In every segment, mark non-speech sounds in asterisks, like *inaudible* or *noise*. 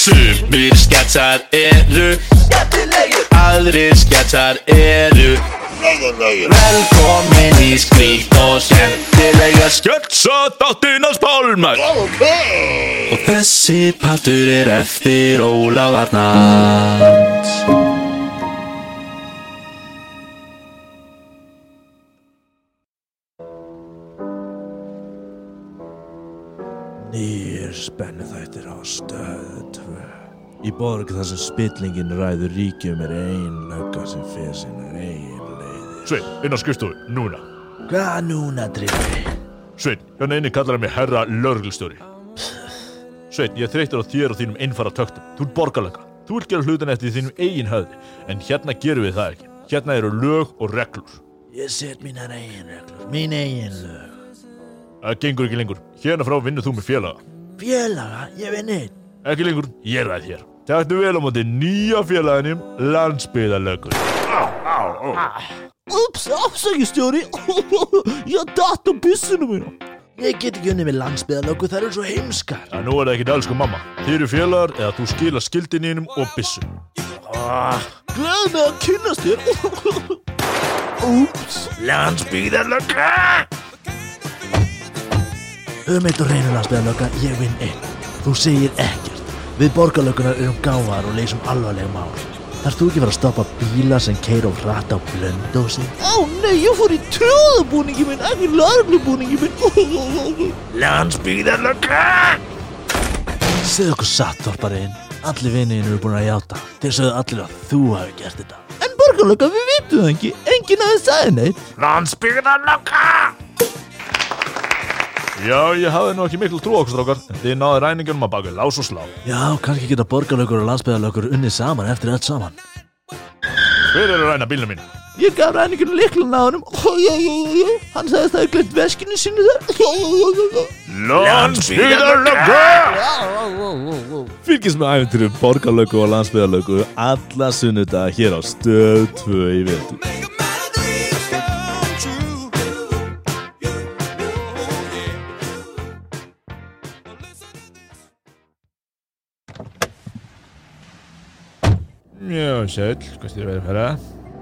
Sumir sketsar eru Skemmtilegir. Aðrir sketsar eru Velkomin í skrýtt og skemmtilega sketsa þáttinn hans Pálmar Og þessi partur er eftir Ólaf Arnalds. Nýr spennu þættir á stöð. 2 Í borg þar sem spillingin ræður ríkjum er ein lögga sem fyrir sinna eigin leiðir. Svein, inn á skrifstofu, núna. Hvað núna, Driffi? Svein, hérna inni kallar hann mig herra lörglstjóri Svein, ég er þreytur á þér og þínum einfara töktum. Þú ert borgarlega, þú vilt gera hlutin eftir þínum eigin höfði. En hérna gerum við það ekki. Hérna eru lög og reglur. Ég set mínar eigin reglur, mín eigin lög. Það gengur ekki lengur. Hérna frá vinnur þú með félaga. Félaga, ég vinn einn. Ekki lengur, ég ræð þér Taktu vel á móti nýja félaganum Landsbyðalögur Ups, afsækistjóri *laughs* Ég datt á byssinu mínu Ég get ekki unni með landsbyðalögu, það eru svo heimskar. Það nú er það ekki elsku mamma. Þið eru félagar eða þú skila skildinínum og byssu. Gleð með að kynast þér. *laughs* Ups. Landsbyðalöga Um eitt og reynir landsbyðalöga, ég vinn einn. Þú segir ekkert Við borgarlögunar erum gáðar og leysum alvarlega mál. Þarf þú ekki að fara að stoppa bíla sem keir of hratt á blöndósi? Ó nei, ég fór í trjóðabúningi minn, ekki larglubúningi minn. Landsbyðalöga Segðu okkur satt, þorpariðin Allir vinniðin eru búin að játa. Þeir sögðu allir að þú hafi gert þetta. En borgarlöga, við vitum það ekki. Enginn aðeins sagði neitt. Landsbyðalöga Já, ég hafði nú ekki miklu trú á okkur strákar en Þið náðu ræningunum að baka lás og slá. Já, kannski geta borgarlögur og landsbyðalögur unnið saman eftir öll saman. Hver er að ræna bílnum mín? Ég gaf ræninginu liklun á honum. Hann sagðist að það er glemt veskinu sínu þar. Landsbyðalöga Fylgist með æfintyrum borgarlögu og landsbyðalögu alla sunnudag hér á stöð 2 í vetur Já, sæl, hvað styrir verið að fara?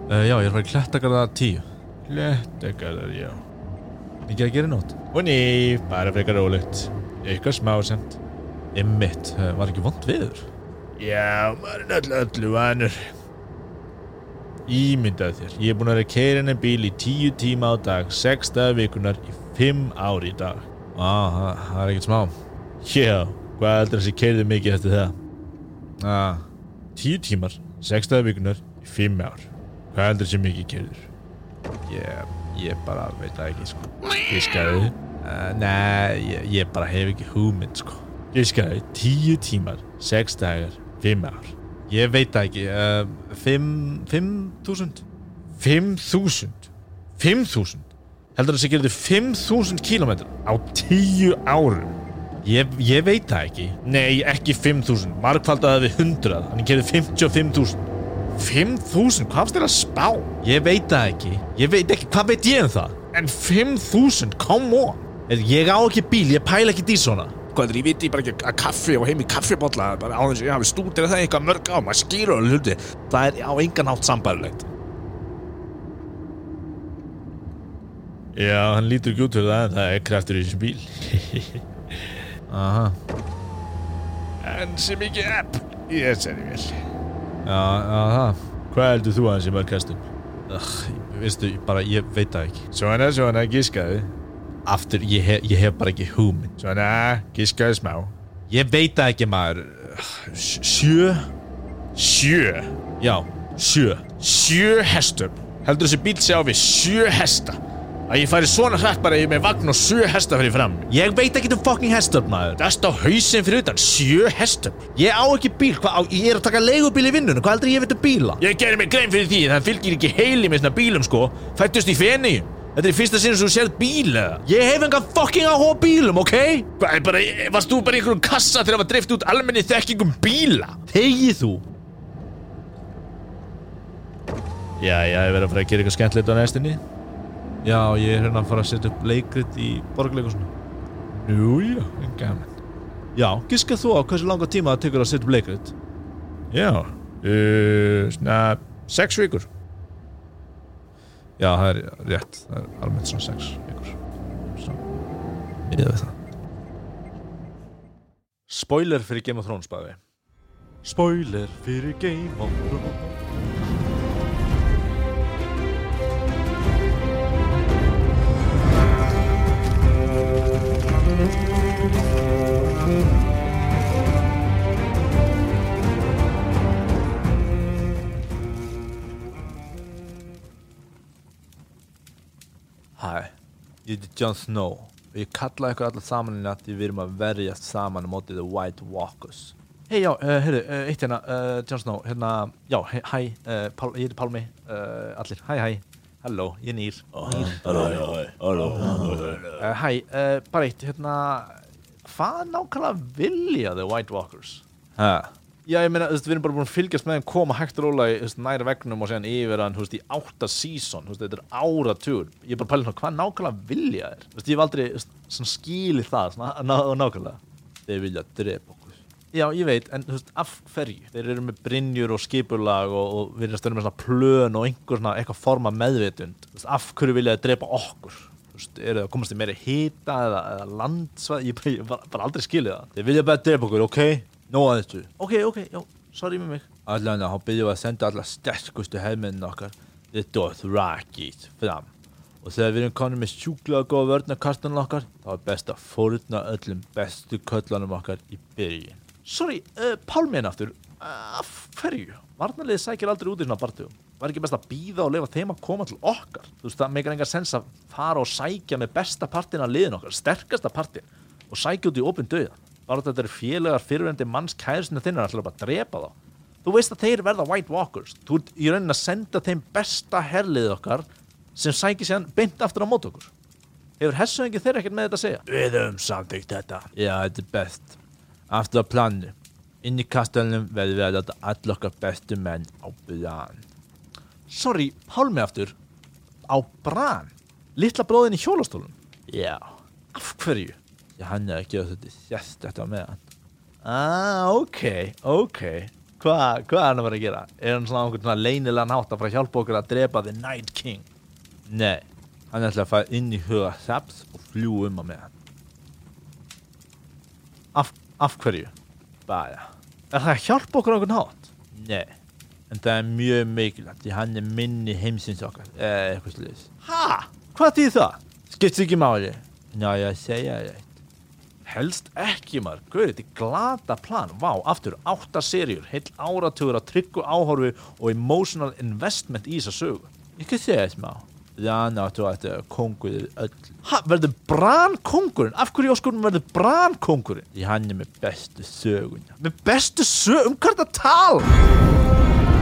Uh, já, ég er að fara í klettagarða 10 Klettagarðar, já. Ekki að gera nót Og ný, bara frekar rólegt. Eitthvað smá samt. Emmitt, uh, var ekki vond viður Já, maður er öll öllu vanur. Ímyndað þér Ég er búin að vera að keira henni bíl í tíu tíma á dag Sex dagar vikunar í fimm ár í dag. Ah, það, það er ekkert smá. Já, hvað heldur þessi keirði mikið eftir það? ah, Tíu tímar, sex dagar vikunar í fimm ár. Hvað heldur þessi mikið keirður? ég, ég bara veit það ekki sko. Gískaði uh, Nei, ég, ég bara hef ekki hugmynd sko. Gískaði, tíu tímar, sex dagar, fimm ár. Ég veit það ekki uh, Fimm, fimm þúsund. Fimm þúsund? Fimm þúsund? Heldur þessi gerði fimm þúsund kílómetrar á tíu árum ég, ég veit það ekki. Nei, ekki 5.000, markfaldaði við 100 Þannig gerði 55.000 5.000, hvað fannst þér að spá? Ég veit það ekki. Ég veit ekki, hvað veit ég um það? En 5.000, come on. Ég á ekki bíl, ég pæla ekki í svona Hvað er, ég veit ég bara ekki að kaffi og heim í kaffibotla bara á þess að ég hafi stútir það eitthvað mörg á maður skýrur alveg hluti. Það er á engan hátt sambærilegt. Já, hann lítur ekki út fyrir það en það er kraftur í þessum bíl *laughs* Aha, En sem ekki app í þessari vel já, já, það Hvað heldur þú að hans í mörg kastum? Ég bara, ég veit það ekki. Svona, svona, gískaði Aftur, ég, hef, ég hef bara ekki hugmynd. Svona, gískaði smá. Ég veit það ekki maður. Sj- Sjö? Sjö? Já, sjö. Sjö hestum. Heldur þessi bíl sé á við sjö hesta Að ég færi svona hrætt bara með vagn og sjö hesta fyrir fram. Ég veit ekki um fucking hestöfn maður. Dast á hausinn fyrir utan sjö hestum Ég á ekki bíl, hvað, á, ég er að taka leigubíl í vinnunum Hvað heldur ég veit um bíla? Ég gerir mig grein fyrir því Það fylgir ekki heili með svona bílum sko. Fættust í feni. Þetta er fyrsta sinni sem þú sérð bíl eða? Ég hef engan fucking áhuga bílum, ok? Hvað bara, varst þú bara í einhverjum kassa þegar það var dreift út almenni þekkingum bíla? Þegið þú. Já, já, ég verið að fara að gera eitthvað skemmtilegt á næstinni Já, ég er hérna að fara að setja upp leikrit í borgarleikusinu Nú, já, en gaman Já, giskað þú á hversu langa tíma það tekur að setja upp leikrit? Já, uh, svona sex vikur. Já, það er rétt. Það er almennt svona sex vikur. Svona, miðað við það. Spoiler fyrir Game of Thrones bæði Spoiler fyrir Game of Thrones ég heiti Jon Snow. Og ég kalla ykkur allar saman inn að því við erum að verjast saman móti The White Walkers. Hei, já, uh, heyrðu, uh, eitt hérna, uh, Jon Snow, hérna, já, hæ, uh, Pál, ég heiti Pálmi, uh, allir, hæ, hæ, halló, ég er nýr, uh, hæ, uh, bara eitt, hérna, hvað nákvæmlega vilja The White Walkers? Hæ? Já, ég meina, þú veist, við erum bara búin að fylgjast með þeim koma hægt og róla í næri vegnum og síðan yfir hann, þú veist, í átta sísón, þú veist, þetta er áratúr. Ég er bara að pæla svona, hvað nákvæmlega vilja þeir? Þú veist, ég hef aldrei, veist, skilið það, svona, ná, nákvæmlega. Þeir vilja drepa okkur. Já, ég veit, en þú veist, af hverju? Þeir eru með brinjur og skipulag og, og við erum stöðum með svona plön og einhver svona eitthvað forma meðvitund. Þú veist, af hverju vilja þeir drepa okkur? Eru það að komast í meiri hita eða, eða landsvæð? Ég bara, aldrei skilið það. Þeir vilja bara drepa okkur, ok? Nó að þessu. Ok, ok, já, sorry með mig. Allan að hann byrjuði að senda alla sterkustu hefminn okkar, The Dothrakis, fram. Og þegar við erum konum með sjúklega góða vörnarkastunum okkar, þá er best að fórna öllum bestu köllunum okkar í byrjun. Sorry, uh, Pálminn aftur, uh, af hverju? Varnarliðið sækir aldrei út í svona bartugum. Var ekki best að býða og lefa þeim að koma til okkar? Þú veist, það meikar engar sens að fara og sækja með besta partin af liðin okkar, sterkasta partin, og sækja út í opinn döðan. Bara þetta eru félagar fyrirvendi manns kæristinu þinnar ætlar bara að drepa þá. Þú veist að þeir verða White Walkers. Þú ert í raunin að senda þeim besta herlið okkar sem sækir sér beint aftur á mót okkur. Hefur hessuðingi þeirra ekkert með þetta að segja? Við höfum samtíkt þetta. Já, þetta er best. Aftur á planu. Inn í kastalunum verður við að láta all okkar bestu menn á bran. Sorry, hálmi aftur. Á bran? Littla bróðin í hjólastólun? Já. Af hverju? Já, hann er að þetta sérst þetta með hann. Ah, ok, ok. Hvað hva er hann að vera að gera? Er hann svona einhvern svona leynilega nátt að fara að hjálpa okkur að drepa The Night King? Nei, hann ætla að fara inn í huga Saps og fljú um að með hann. Af, af hverju? Bara. Er það að hjálpa okkur einhvern hátt? Nei, en það er mjög mikilvægt því hann er minni heimsins okkar, eða eitthvað sluðis. Ha? Hvað þýð það? Skiptir ekki máli. Já, ég segja eitt. Helst ekki maður, guður, þetta er glata plan Vá, aftur, átta seríur, heil áratugur að tryggu áhorfi og emotional investment í þessa sögu Ég kan segja þess má Þannig áttu að þetta er kongurinn öll Ha, verður Bran kongurinn? Af hverju áskorunum verður Bran kongurinn? Því hann er með bestu söguna Með bestu sög? Um hvað er þetta tal?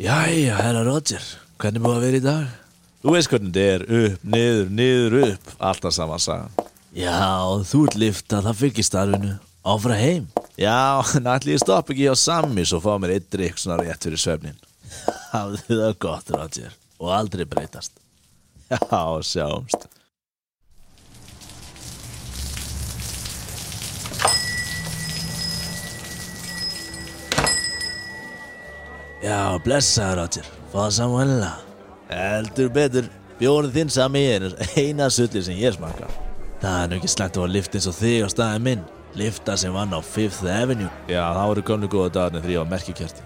Jæja, herra Roger, hvernig búið að vera í dag? Þú veist hvernig þetta er, upp, niður, niður, upp Alltaf saman sagan Já, þú ert liftað, það fylgir starfinu Áfra heim. Já, allir ég stopp ekki á Sammi Svo fá mér eitt drikk svona rétt fyrir svefnin. *laughs* Hafðu það gott, Roger Og aldrei breytast. Já, sjáumst Já, blessaður, Roger. Fáðu samanlega Heldur betur. Bjórið þinn sami. Er eina sulli sem ég smakka. Það er nú ekki slæmt að fá lift eins og þig á staðin minn. Lifta sem vann á Fifth Avenue. Já, það voru gömlu góða dagarnir ég var merkikjörti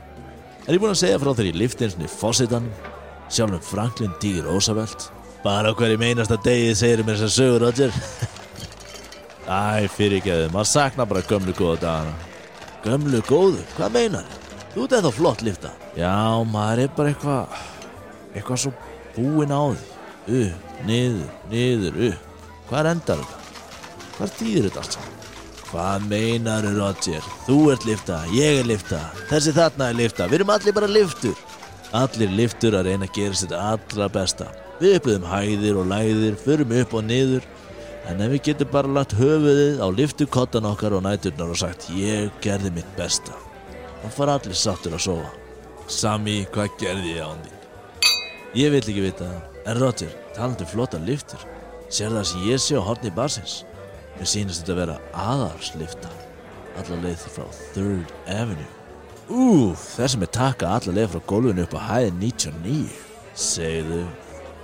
Er ég búinn að segja frá þegar ég lifti eins og fósitanum Sjálfum Franklin D. Roosevelt? Bara á hverju meinasta degi segir mér þess að sögur, Roger. Æ, fyrir ekki að maður sakna bara gömlu góða dagana. Gömlu góðu, hvað meinar? Þú ert eða flott lifta Já, maður er bara eitthvað Eitthvað svo búinn á því. Upp, niður, niður, upp. Hvað endar þetta? Hvað þýðir þetta allt saman? Hvað meinar Roger? Þú ert lifta, ég er lifta Þessi þarna er lifta, við erum allir bara liftur Allir liftur að reyna að gera sér allra besta. Við upplöðum hæðir og læðir, förum upp og niður. En ef við getum bara lagt höfuðið á liftukottan okkar og næturnar og sagt ég gerði mitt besta. Þá fara allir sáttur að sofa Sami, hvað gerði ég án þín? Ég vil ekki vita það. En Roger, talandi um flotta liftur Sér það sem ég sé á horni barsins? Mér sýnist þetta að vera aðarslifta Alla leið frá Third Avenue. Úf, þessi með taka alla leið frá gólfinu upp á hæði 99 Segðu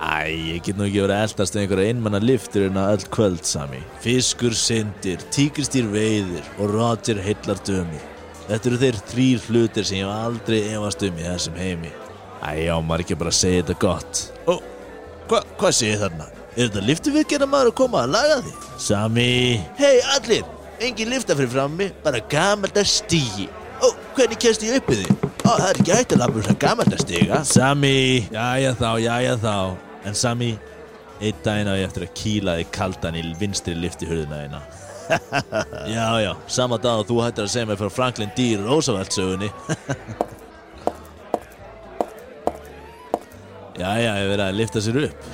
Æ, ég get nú ekki verið að eldast einhverja einmanna liftur en að öll kvöld sami. Fiskur syndir, tíkristýr veiðir og Roger heillar dömur Þetta eru þeir þrýr hlutir sem ég hef aldrei efast um í þessum heimi. Æ, já, maður ekki bara segja þetta gott. Ó, hva, hvað segir þarna? Er þetta liftuviðgerða maður að koma að laga því? Sami. Hei, allir, engin lifta fyrir frammi, bara gamalda stígi. Ó, hvernig kemst ég upp í því? Ó, það er ekki hægt að lafa um það gamalda stiga. Sami. Jæja þá, jæja þá. En Sami, einn daginn á ég eftir að kýla þig kaldan í vinstri liftihurðina eina *laughs* Já, já, sama dag og þú hættir að segja mig frá Franklin D. Roosevelt sögunni. *laughs* Já, já, ég verið að lifta sér upp.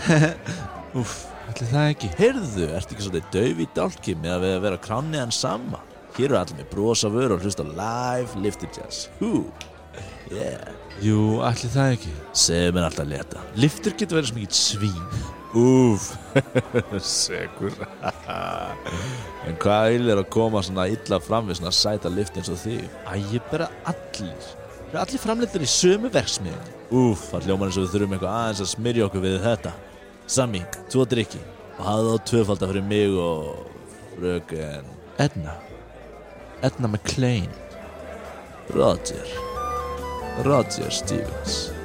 *laughs* Úff, ætli það ekki. Heyrðu, ertu ekki svolítið döf í dálki með að við að vera krániðan sama? Hér eru allir með brosa vör og hlusta live lifter jazz. Hú, yeah. Jú, ætli það ekki. Segðu mér alltaf leta. Liftur getur verið svo mikið svín Úf *laughs* Segur En hvað vil er að koma svona illa fram við svona sæta lift eins og þig? Æ, bara allir. Er allir framleitur í sömu verksmiðin Úf, það hljómar eins og við þurfum eitthvað aðeins að smyrja okkur við þetta. Sami, tvo drikki Og hafðu þá tvöfalda fyrir mig og fröken Edna. Edna McClain Roger. Roger Stevens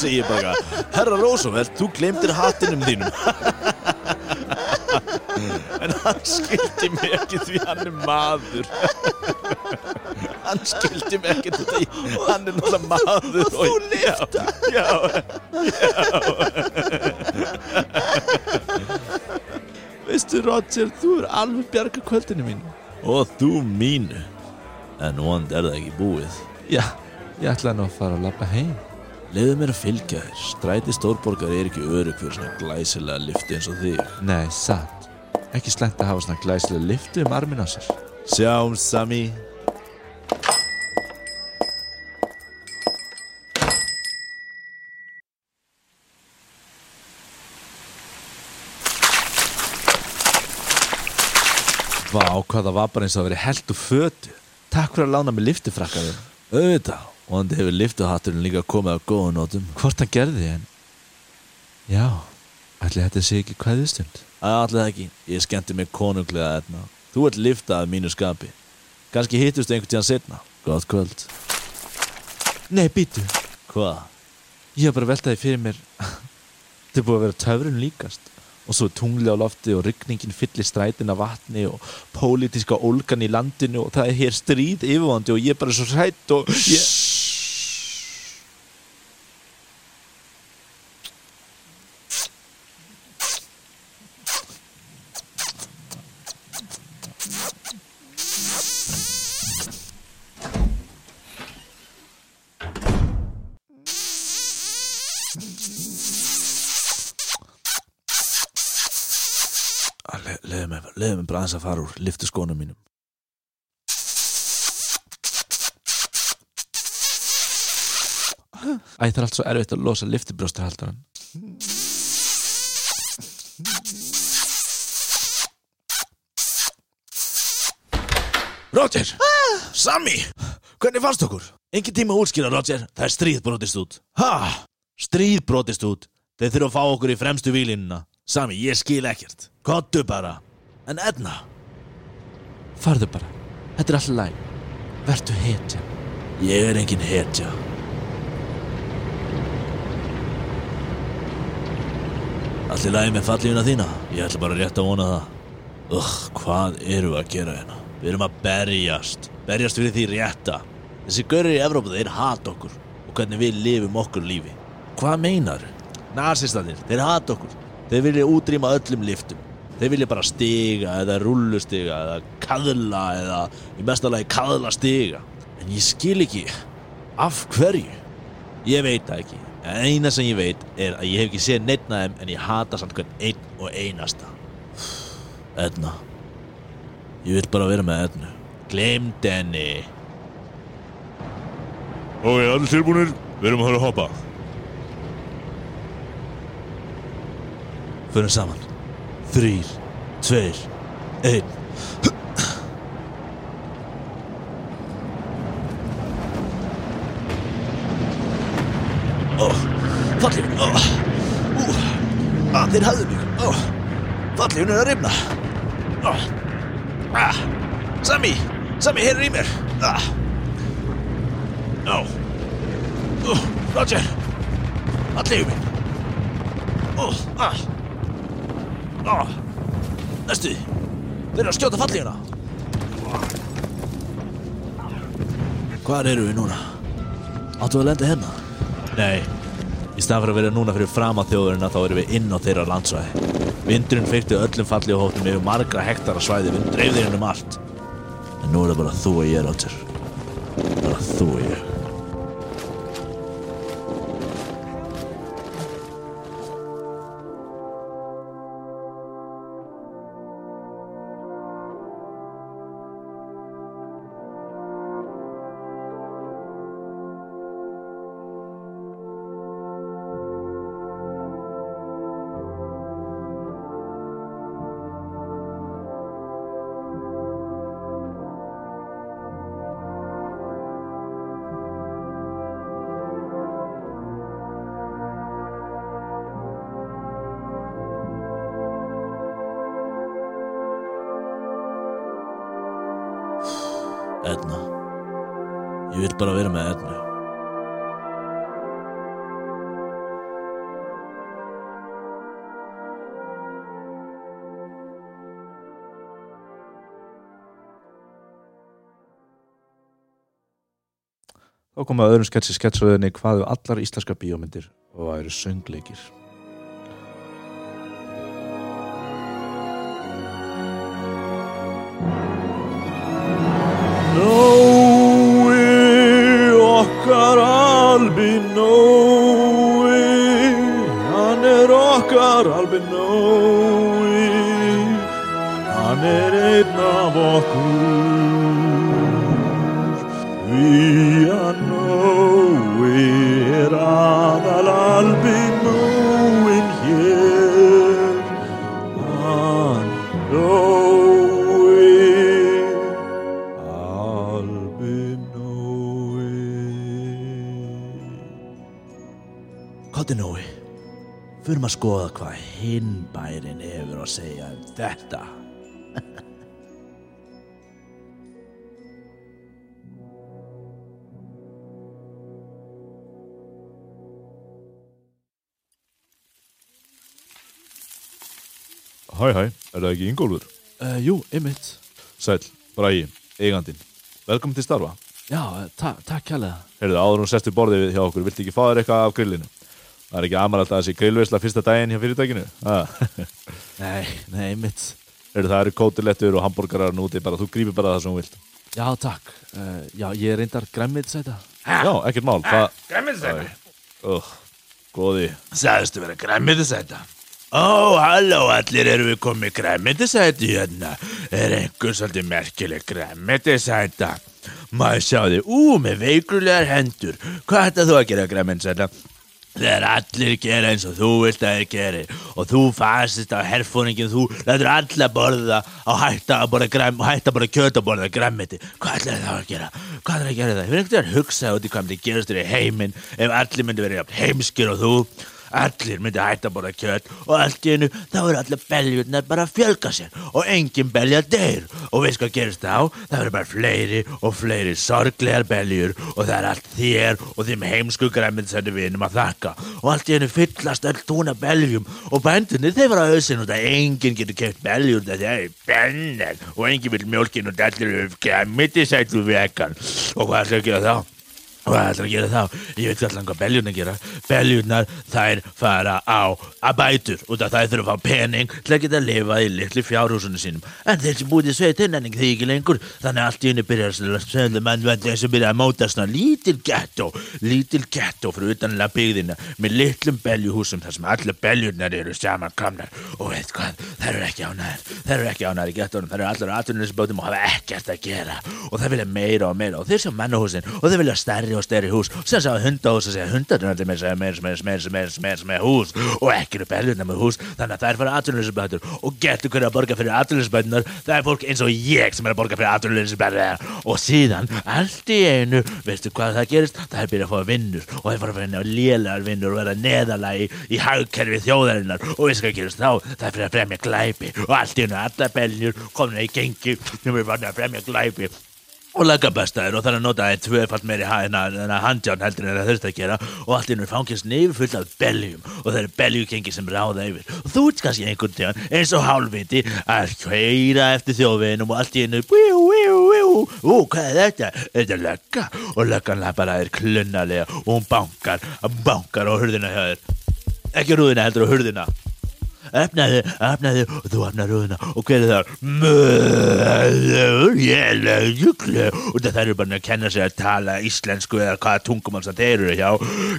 Segir ég bara Herra Roosevelt, þú glemtir hattinum þínum. En hann skildi mig ekki því hann er maður. Hann skildi mig ekki því hann er náttúrulega maður. Og þú lifta Já, Veistu Roger, þú er alveg bjarga kvöldinu mín. Og þú mínu En vond er það ekki búið. Já, ég ætlaði nú að fara að lappa heim Leðu mér að fylgja þér. Stræti stórborgar er ekki örug fyrir svona glæsilega lifti eins og þig. Nei, satt. Ekki slæmt að hafa svona glæslega liftu um armin á sér. Sjáum Sami. Vá, hvað það var bara eins og að vera held og fötu. Takk fyrir að lána mig liftifrakkaður Auðvitað Vonandi hefur liftuhatturinn líka komið á góðun nótum. Hvort hann gerði en Já, ætli þetta sé ekki kvæðustund Allir það ekki. Ég skemmti mig konunglega etna Þú ert liftað af mínu skapi. Kanski hittust einhvern tíðan setna Gott kvöld. Nei, býtu, Hvað? ég hef bara veltaði fyrir mér. *laughs* Þetta er búið að vera töfrun líkast. Og svo tungli á lofti og rigningin fyllir strætin af vatni og pólitíska ólgan í landinu og það er hér stríð yfirvandi og ég er bara svo hrætt og ég... Le Leðu mig, leðu mig bara aðeins að fara úr Liftu skónum mínum Æ, það er allt svo erfitt að losa liftibrjóstahaldaran Roger! Sammy! Hvernig fannst okkur? Engin tíma að útskýra, Roger. Það er stríð brotist út. Ha? Stríð brotist út. Þeir þurfa að fá okkur í fremstu výlinuna. Sammy, ég skil ekkert. Kottu bara. En Edna? Farðu bara, þetta er alltaf læg Vertu hetja Ég er engin hetja. Allir lagi með fallífuna þína? Ég ætla bara rétt að vona það. Ugh, hvað eru að gera hérna? Við erum að berjast. Berjast fyrir því rétta. Þessi görur í Evrópu, þeir hata okkur. Og hvernig við lifum okkur lífi. Hvað meinar? Nasistanir, þeir hata okkur. Þeir vilja útrýma öllum liftum. Þeir vilja bara stiga eða rullustiga eða kaðla eða í mestalagi kaðla stiga. En ég skil ekki Af hverju? Ég veit það ekki. En eina sem ég veit er að ég hef ekki séð neitt þeim En ég hata samt hvern einn og einasta. Edna Ég vil bara vera með Ednu Gleymd henni Ok, allir tilbúinir, við erum að höra hoppa. Förum saman Þrýr, tveir, einn. Fallið Ó, ú, að þeir hafðu mig. Ó, fallið hún er að rifna. Að, Sami, Sami, hér er í mér. Ó, Roger. Fallið hún mig Ó, næstu Þeir eru að skjóta fallíuna Hvar eru við núna? Áttu að lenda hérna? Nei Í staðan fyrir að vera núna fyrir fram á þjóðurina þá erum við inn á þeirra landsvæði. Vindurinn feykti öllum fallíu hóttum yfir margra hektara svæði Vind dreifði hérna um allt. En nú er það bara þú og ég, Roger. Bara þú og ég Bara vera með Ednu Þá kom að öðrum sketsi sketsröðinni hvaðu allar íslenska bíómyndir og væru söngleikir. Skoða hvað hinn bærin hefur að segja um þetta Hæ hæ, er það ekki Ingólfur? Uh, jú, ymmit. Sæll, Bragi, eigandinn Velkomin til starfa Já, ta takk kærlega. Heyrðu, áður hún sest við borðið við hjá okkur Viltu ekki fá þér eitthvað af grillinu? Það er ekki amalalt að þessi grillveisla fyrsta daginn hjá fyrirtækinu? Ah. *laughs* Nei, nei, ymmit. Heyrðu, það eru kótilettur og hambúrgarar núti bara, Þú grípir bara það sem þú vilt. Já, takk. Uh, já, ég er reyndar græmmitsæta. Já, ekkert mál. Það, Græmiðsæta uh, góði Sæðistu vera græmiðsæta Ó, halló, allir eru við komið græmiðsæti hérna? Er einhver svolítið merkileg græmiðsæta Maður sjá þig, ú, með veikulegar hendur. Hvað ætla þú að gera græmiðsæta? Þegar allir gera eins og þú vilt að þeir geri og þú fasist á herfóringin þú lætur alla borða á hætta að borða græm hætta að borða kjöt að borða græmmiti hvað ætlar það að gera? Hvað er að gera það? Hefur einhvern veginn hugsað út í hvað myndi gerast þér í heiminn ef allir myndi verið heimskir og þú allir myndi hætta að borða kjöt og allt í einu þá eru allir beljurnar bara að fjölga sér og engin belja deyr og veist hvað gerist þá? Það eru bara fleiri og fleiri sorglegar beljur og það er allt þér og þeim heimsku græmiðsættu vinum að þakka og allt í einu fyllast öll túna beljum og bændunni þeir var að auðsinn út að enginn getur keft beljur það er bennar og enginn vil mjólkin og allir eru græmiðsættu vegan og hvað ætlar að gera þá? Og hvað ætlar að gera þá? Ég veit hvað hvað beljurnar gera. Beljurnar, þær fara á að bætur út af þær þurfa að fá pening til að geta að lifa í litli fjárhúsunum sínum. En þeir sem búið í sveitin en því ekki lengur, þannig að allt í henni byrjar sögðu mannvændi sem byrjar að móta svona lítil gettó, lítil gettó fyrir utanlega byggðina með litlum beljuhúsum þar sem alla beljurnar eru saman kamnar. Og veit hvað, þær eru ekki ánæðir, þær eru ekki ánæðir í gettónum, þær eru allar og að og og og og stærri og stærri hús sem sá hundahús og segja hundarnir allir með meira, meira, meira, meira, meira, meira hús og ekki eru beljurnar með hús. Þannig að það er fyrir atvinnulisbætur og getur hverju að borga fyrir atvinnulisbætunar það er fólk eins og ég sem er að borga fyrir atvinnulisbætunar og síðan allt í einu, veistu hvað það gerist? Það er byrjað að fá vinnur og það er fyrir að finna lélar vinnur og vera neðalagi í hagkerfi þjóðarinnar. Og veistu hvað gerist þá? Það er fyrir að fremja glæpi og allt í einu alla beljur komin í gengi. Sem er fyrir að fremja glæpi og lagabestaður og þannig að nota það tvöfalt meiri en að handján heldur en það þurft að gera. Og allt innur fangist nefn fullt af beljum. Og það eru beljukengi sem ráða yfir. Og þú ert kannski einhvern tíðan eins og hálfviti að hveira eftir þjóðvinum og allt í innu ú, hvað er þetta? Þetta er lögga og löggan bara er klunnalega og hún bankar, bankar á hurðina hjá þér. Ekki rúðina heldur á hurðina Öfnaðu, öfnaðu og þú öfnar rúðuna og hver er það? Möður, ég lögjuklu og það eru bara að kenna sig að tala íslensku eða hvaða tungumál sem þeir eru hjá.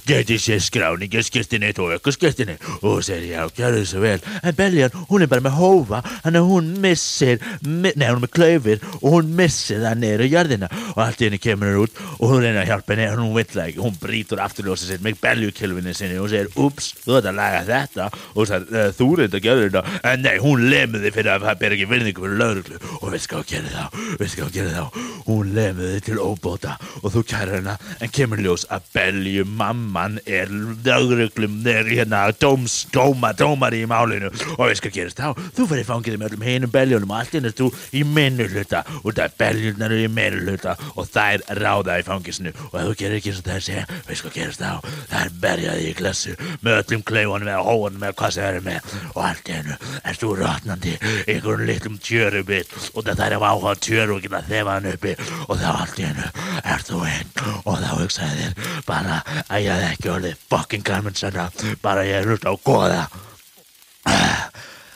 Geti sér skráningi skirtinni og ökku skirtinni og segir já, gerðu þessu vel. En Beljan, hún er bara með hófa. Hann er hún missir, mi nei hún er með klaufir og hún missir það neyru jörðina. Og allt í henni kemur henni út og hún reynar að hjálpa henni og hún vill það ekki, hún brítur afturljósa sér með beljukilvinni sinni og segir ups, þú ætti að laga þetta. Og það, þú að gera þetta. En nei, hún lemði fyrir að það ber ekki virðingu fyrir lauruglu og veist hvað hún gerir þá? Veist hvað hún gerir þá? Hún lemði til óbóta. Og þú kærar hana en kemur ljós að belju mamman er lauruglum er hérna dóms, dóma, dómari í málinu. Og veist hvað gerist þá? Þú fyrir fangið með öllum hinum beljunum. Og allt innast þú í minnuluta og það beljunar eru í minnuluta og þær ráða í fangisnu og ef þú gerir ekki eins og það segja veist hvað gerist þá? Þær berjaði í klassu með öllum eða hóunum eða hvað sem það eru með og allt í hennu er þú rotnandi einhverjum litlum tjörubitt og það er að áhuga tjöru og geta þefa hann uppi. Og þá allt í hennu er þú einn. Og þá hugsaði þér bara að ég hef ekki orðið fucking garminsanna bara ég er hlut á goða.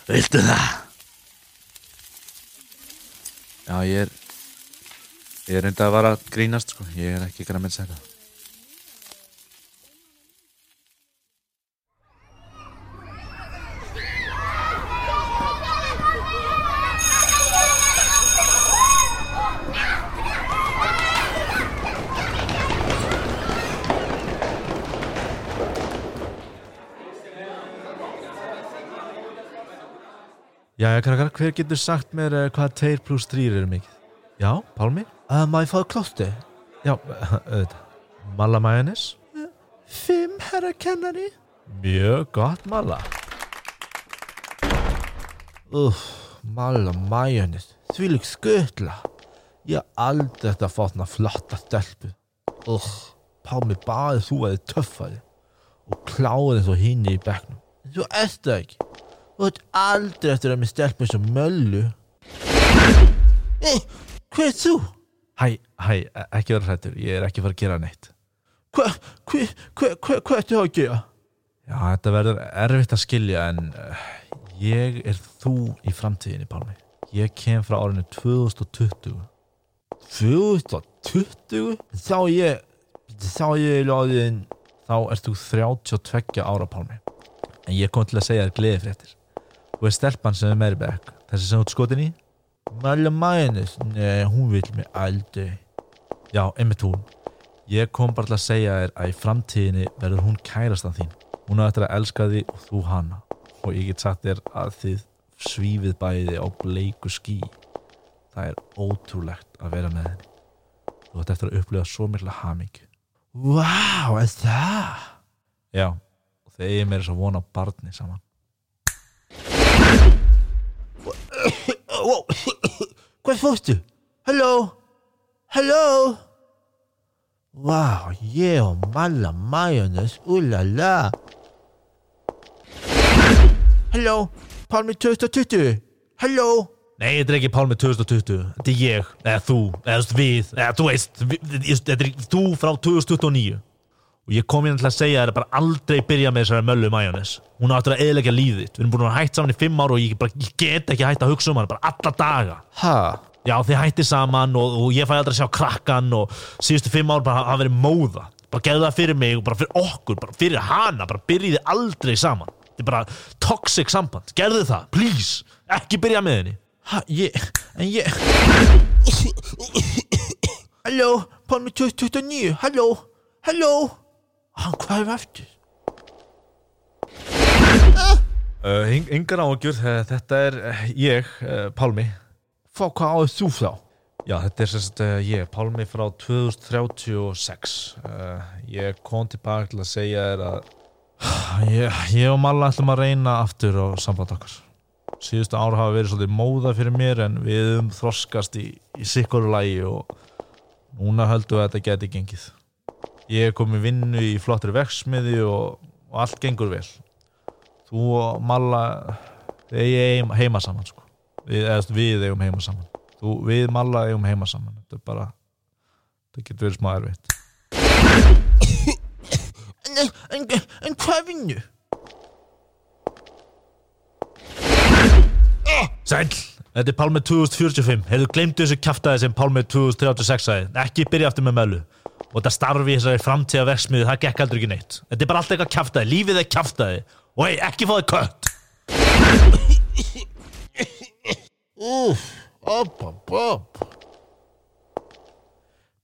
Viltu það? Já, ég er ég er enda að vara að grínast sko. Ég er ekki garminsanna Jæja, krakkar, hver getur sagt mér uh, hvað 2 pluss 3 eru mikið? Já, Pálmi? Uh, má ég fá klótti? Já, auðvitað. Malla majónis? Fimm, herra kennari. Mjög gott, Malla. Uff, Malla majónis. Því lík skutla. Ég hef aldrei þetta að fá þarna flotta stelpu. Uff, Pálmi baði þú að þið töffaði og kláði og hinni í bekknum. En þú ert það ekki. Þú ert aldrei eftir að mér stelpa eins og möllu. Eh, hver er þú? Hæ, hæ, ekki vera hrættur, ég er ekki fara að gera neitt. Hva, hva, hva, hva, hvað ertu að gera? Já, þetta verður erfitt að skilja en uh, ég er þú í framtíðinni, Pálmi. Ég kem frá árinu 2020. 2020? Þá ég, þá ég er láðin, þá ert þú 32 ára, Pálmi. En ég kom til að segja þér gleði Þú er stelpan sem er meiri bekk. Þessi sem ert skotin í? Mæla mænis, nei hún vil mig aldrei. Já, einmitt hún. Ég kom bara til að segja þér að í framtíðinni verður hún kærastan þín. Hún er eftir að elska þig og þú hana. Og ég get sagt þér að þið svífið bæði á bleiku skí Það er ótrúlegt að vera með henni. Þú ætti eftir að upplifa svo mikla haming wow, er það? Já, og þeir er meira svo vona á barni saman wow. Hvað fórstu? Halló? Halló? Vá, wow, ég og Malla Majónes, úlala Halló? Pálmi 2020? Halló? Nei, þetta er ekki Pálmi 2020, þetta er ég, eða þú, eða þú veist, við, eða þú veist, við, ég- þetta er þú frá 2029. Og ég kom hérna til að segja þér að bara aldrei byrja með þessari möllu majónes. Hún á eftir að eðilegja lífið þitt. Við erum búin að vera hætt saman í fimm ár og ég, bara, ég get ekki hætt að hugsa um hana, bara alla daga. Ha? Já, þið hætti saman og, og ég fæ aldrei að sjá krakkan og síðustu fimm ár bara hafa verið móða. Bara gerðu það fyrir mig og bara fyrir okkur, bara fyrir hana, bara byrjiði aldrei saman. Þetta er bara toxic samband. Gerðu það, please. Ekki byrja með henni. Ha, ég, en ég Halló, Pálmi 2029, halló, halló Hann, hvað er eftir? Uh, yngar áhugjur, uh, þetta er uh, ég, uh, Pálmi. Fá, hvað áður þú þá? Já, þetta er sérst ég, Pálmi frá 2036. Uh, ég kom tilbaka til að segja þér að ég, ég og Malla ætlum að reyna aftur á samband okkar. Síðustu ár hafa verið svolítið móða fyrir mér en við höfum þroskast í, í sikkoru lægi og núna höldum við að þetta geti gengið. Ég er komið vinnu í flottri veksmiði og, og allt gengur vel. Þú og Malla, þið eigum heima saman sko. Við, eða, við eigum heima saman. Þú, við Malla eigum heima saman. Þetta er bara, þetta getur verið smá erfitt. En, en, en hvað vinnu? Sæl, þetta er Pálmi 2045 Hefðu gleymdu þessu kjaftaði sem Pálmi 2036 sagði Ekki byrja aftur með mölu Og þetta starfi þessari framtíða verksmiði Það gekk aldrei ekki neitt. Þetta er bara allt eitthvað kjaftaði, lífið er kjaftaði Og hei, ekki þig kött. Úf, op, op, op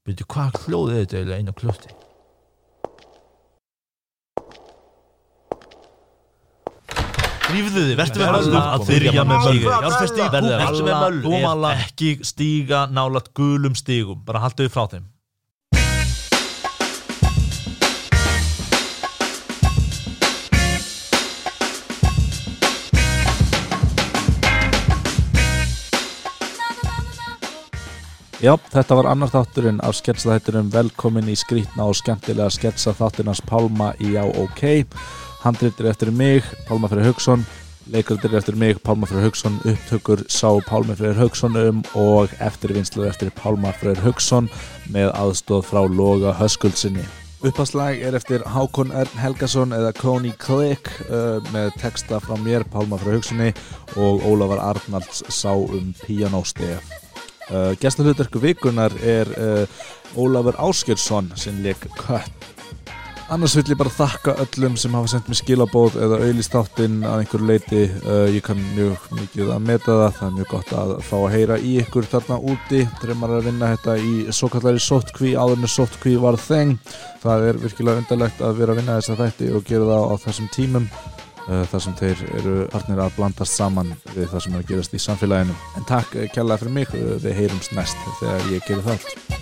Byrju, hvað hljóðið þetta eiginlega inn á klöfti? Drífðu þið, verður með mölu að byrja með mölu Verður verður með mölu. Ekki stíga nálat gulum stígum. Bara haldu þið frá þeim Já, þetta var annar þátturinn af sketsaþætturum velkomin í skrítna og skemmtilega sketsa þáttunars Pálma í Já OK. Handritir eftir mig, Pálma Freyr Haugsson Leikardir eftir mig, Pálma Freyr Haugsson Upptökur sá Pálma Freyr Haugsson um og eftirvinnslu eftir Pálma Freyr Haugsson með aðstóð frá Loga Höskuldsinni Uppháslag er eftir Hákon Ern Helgason eða Coney Click uh, með texta frá mér, Pálma Freyr Haugssoni og Ólafar Arnalds sá um pianóstef Uh, Gæstalutverku vikunar er uh, Ólafur Áskjörsson sem leik kött. Annars vill ég bara þakka öllum sem hafa sendt mér skilabóð eða auðlist þáttinn að einhverju leiti uh, ég kann mjög mikið að meta það það er mjög gott að fá að heyra í ykkur þarna úti, drömmar að vinna þetta í svo kallari sótkví, áðurinu sótkví var þeng, það er virkilega undarlegt að vera að vinna þessa þætti og gera það á þessum tímum þar sem þeir eru harnir að blandast saman við það sem er að gerast í samfélaginu. En takk kærlega fyrir mig, uh, við heyrums næst þegar ég gerir það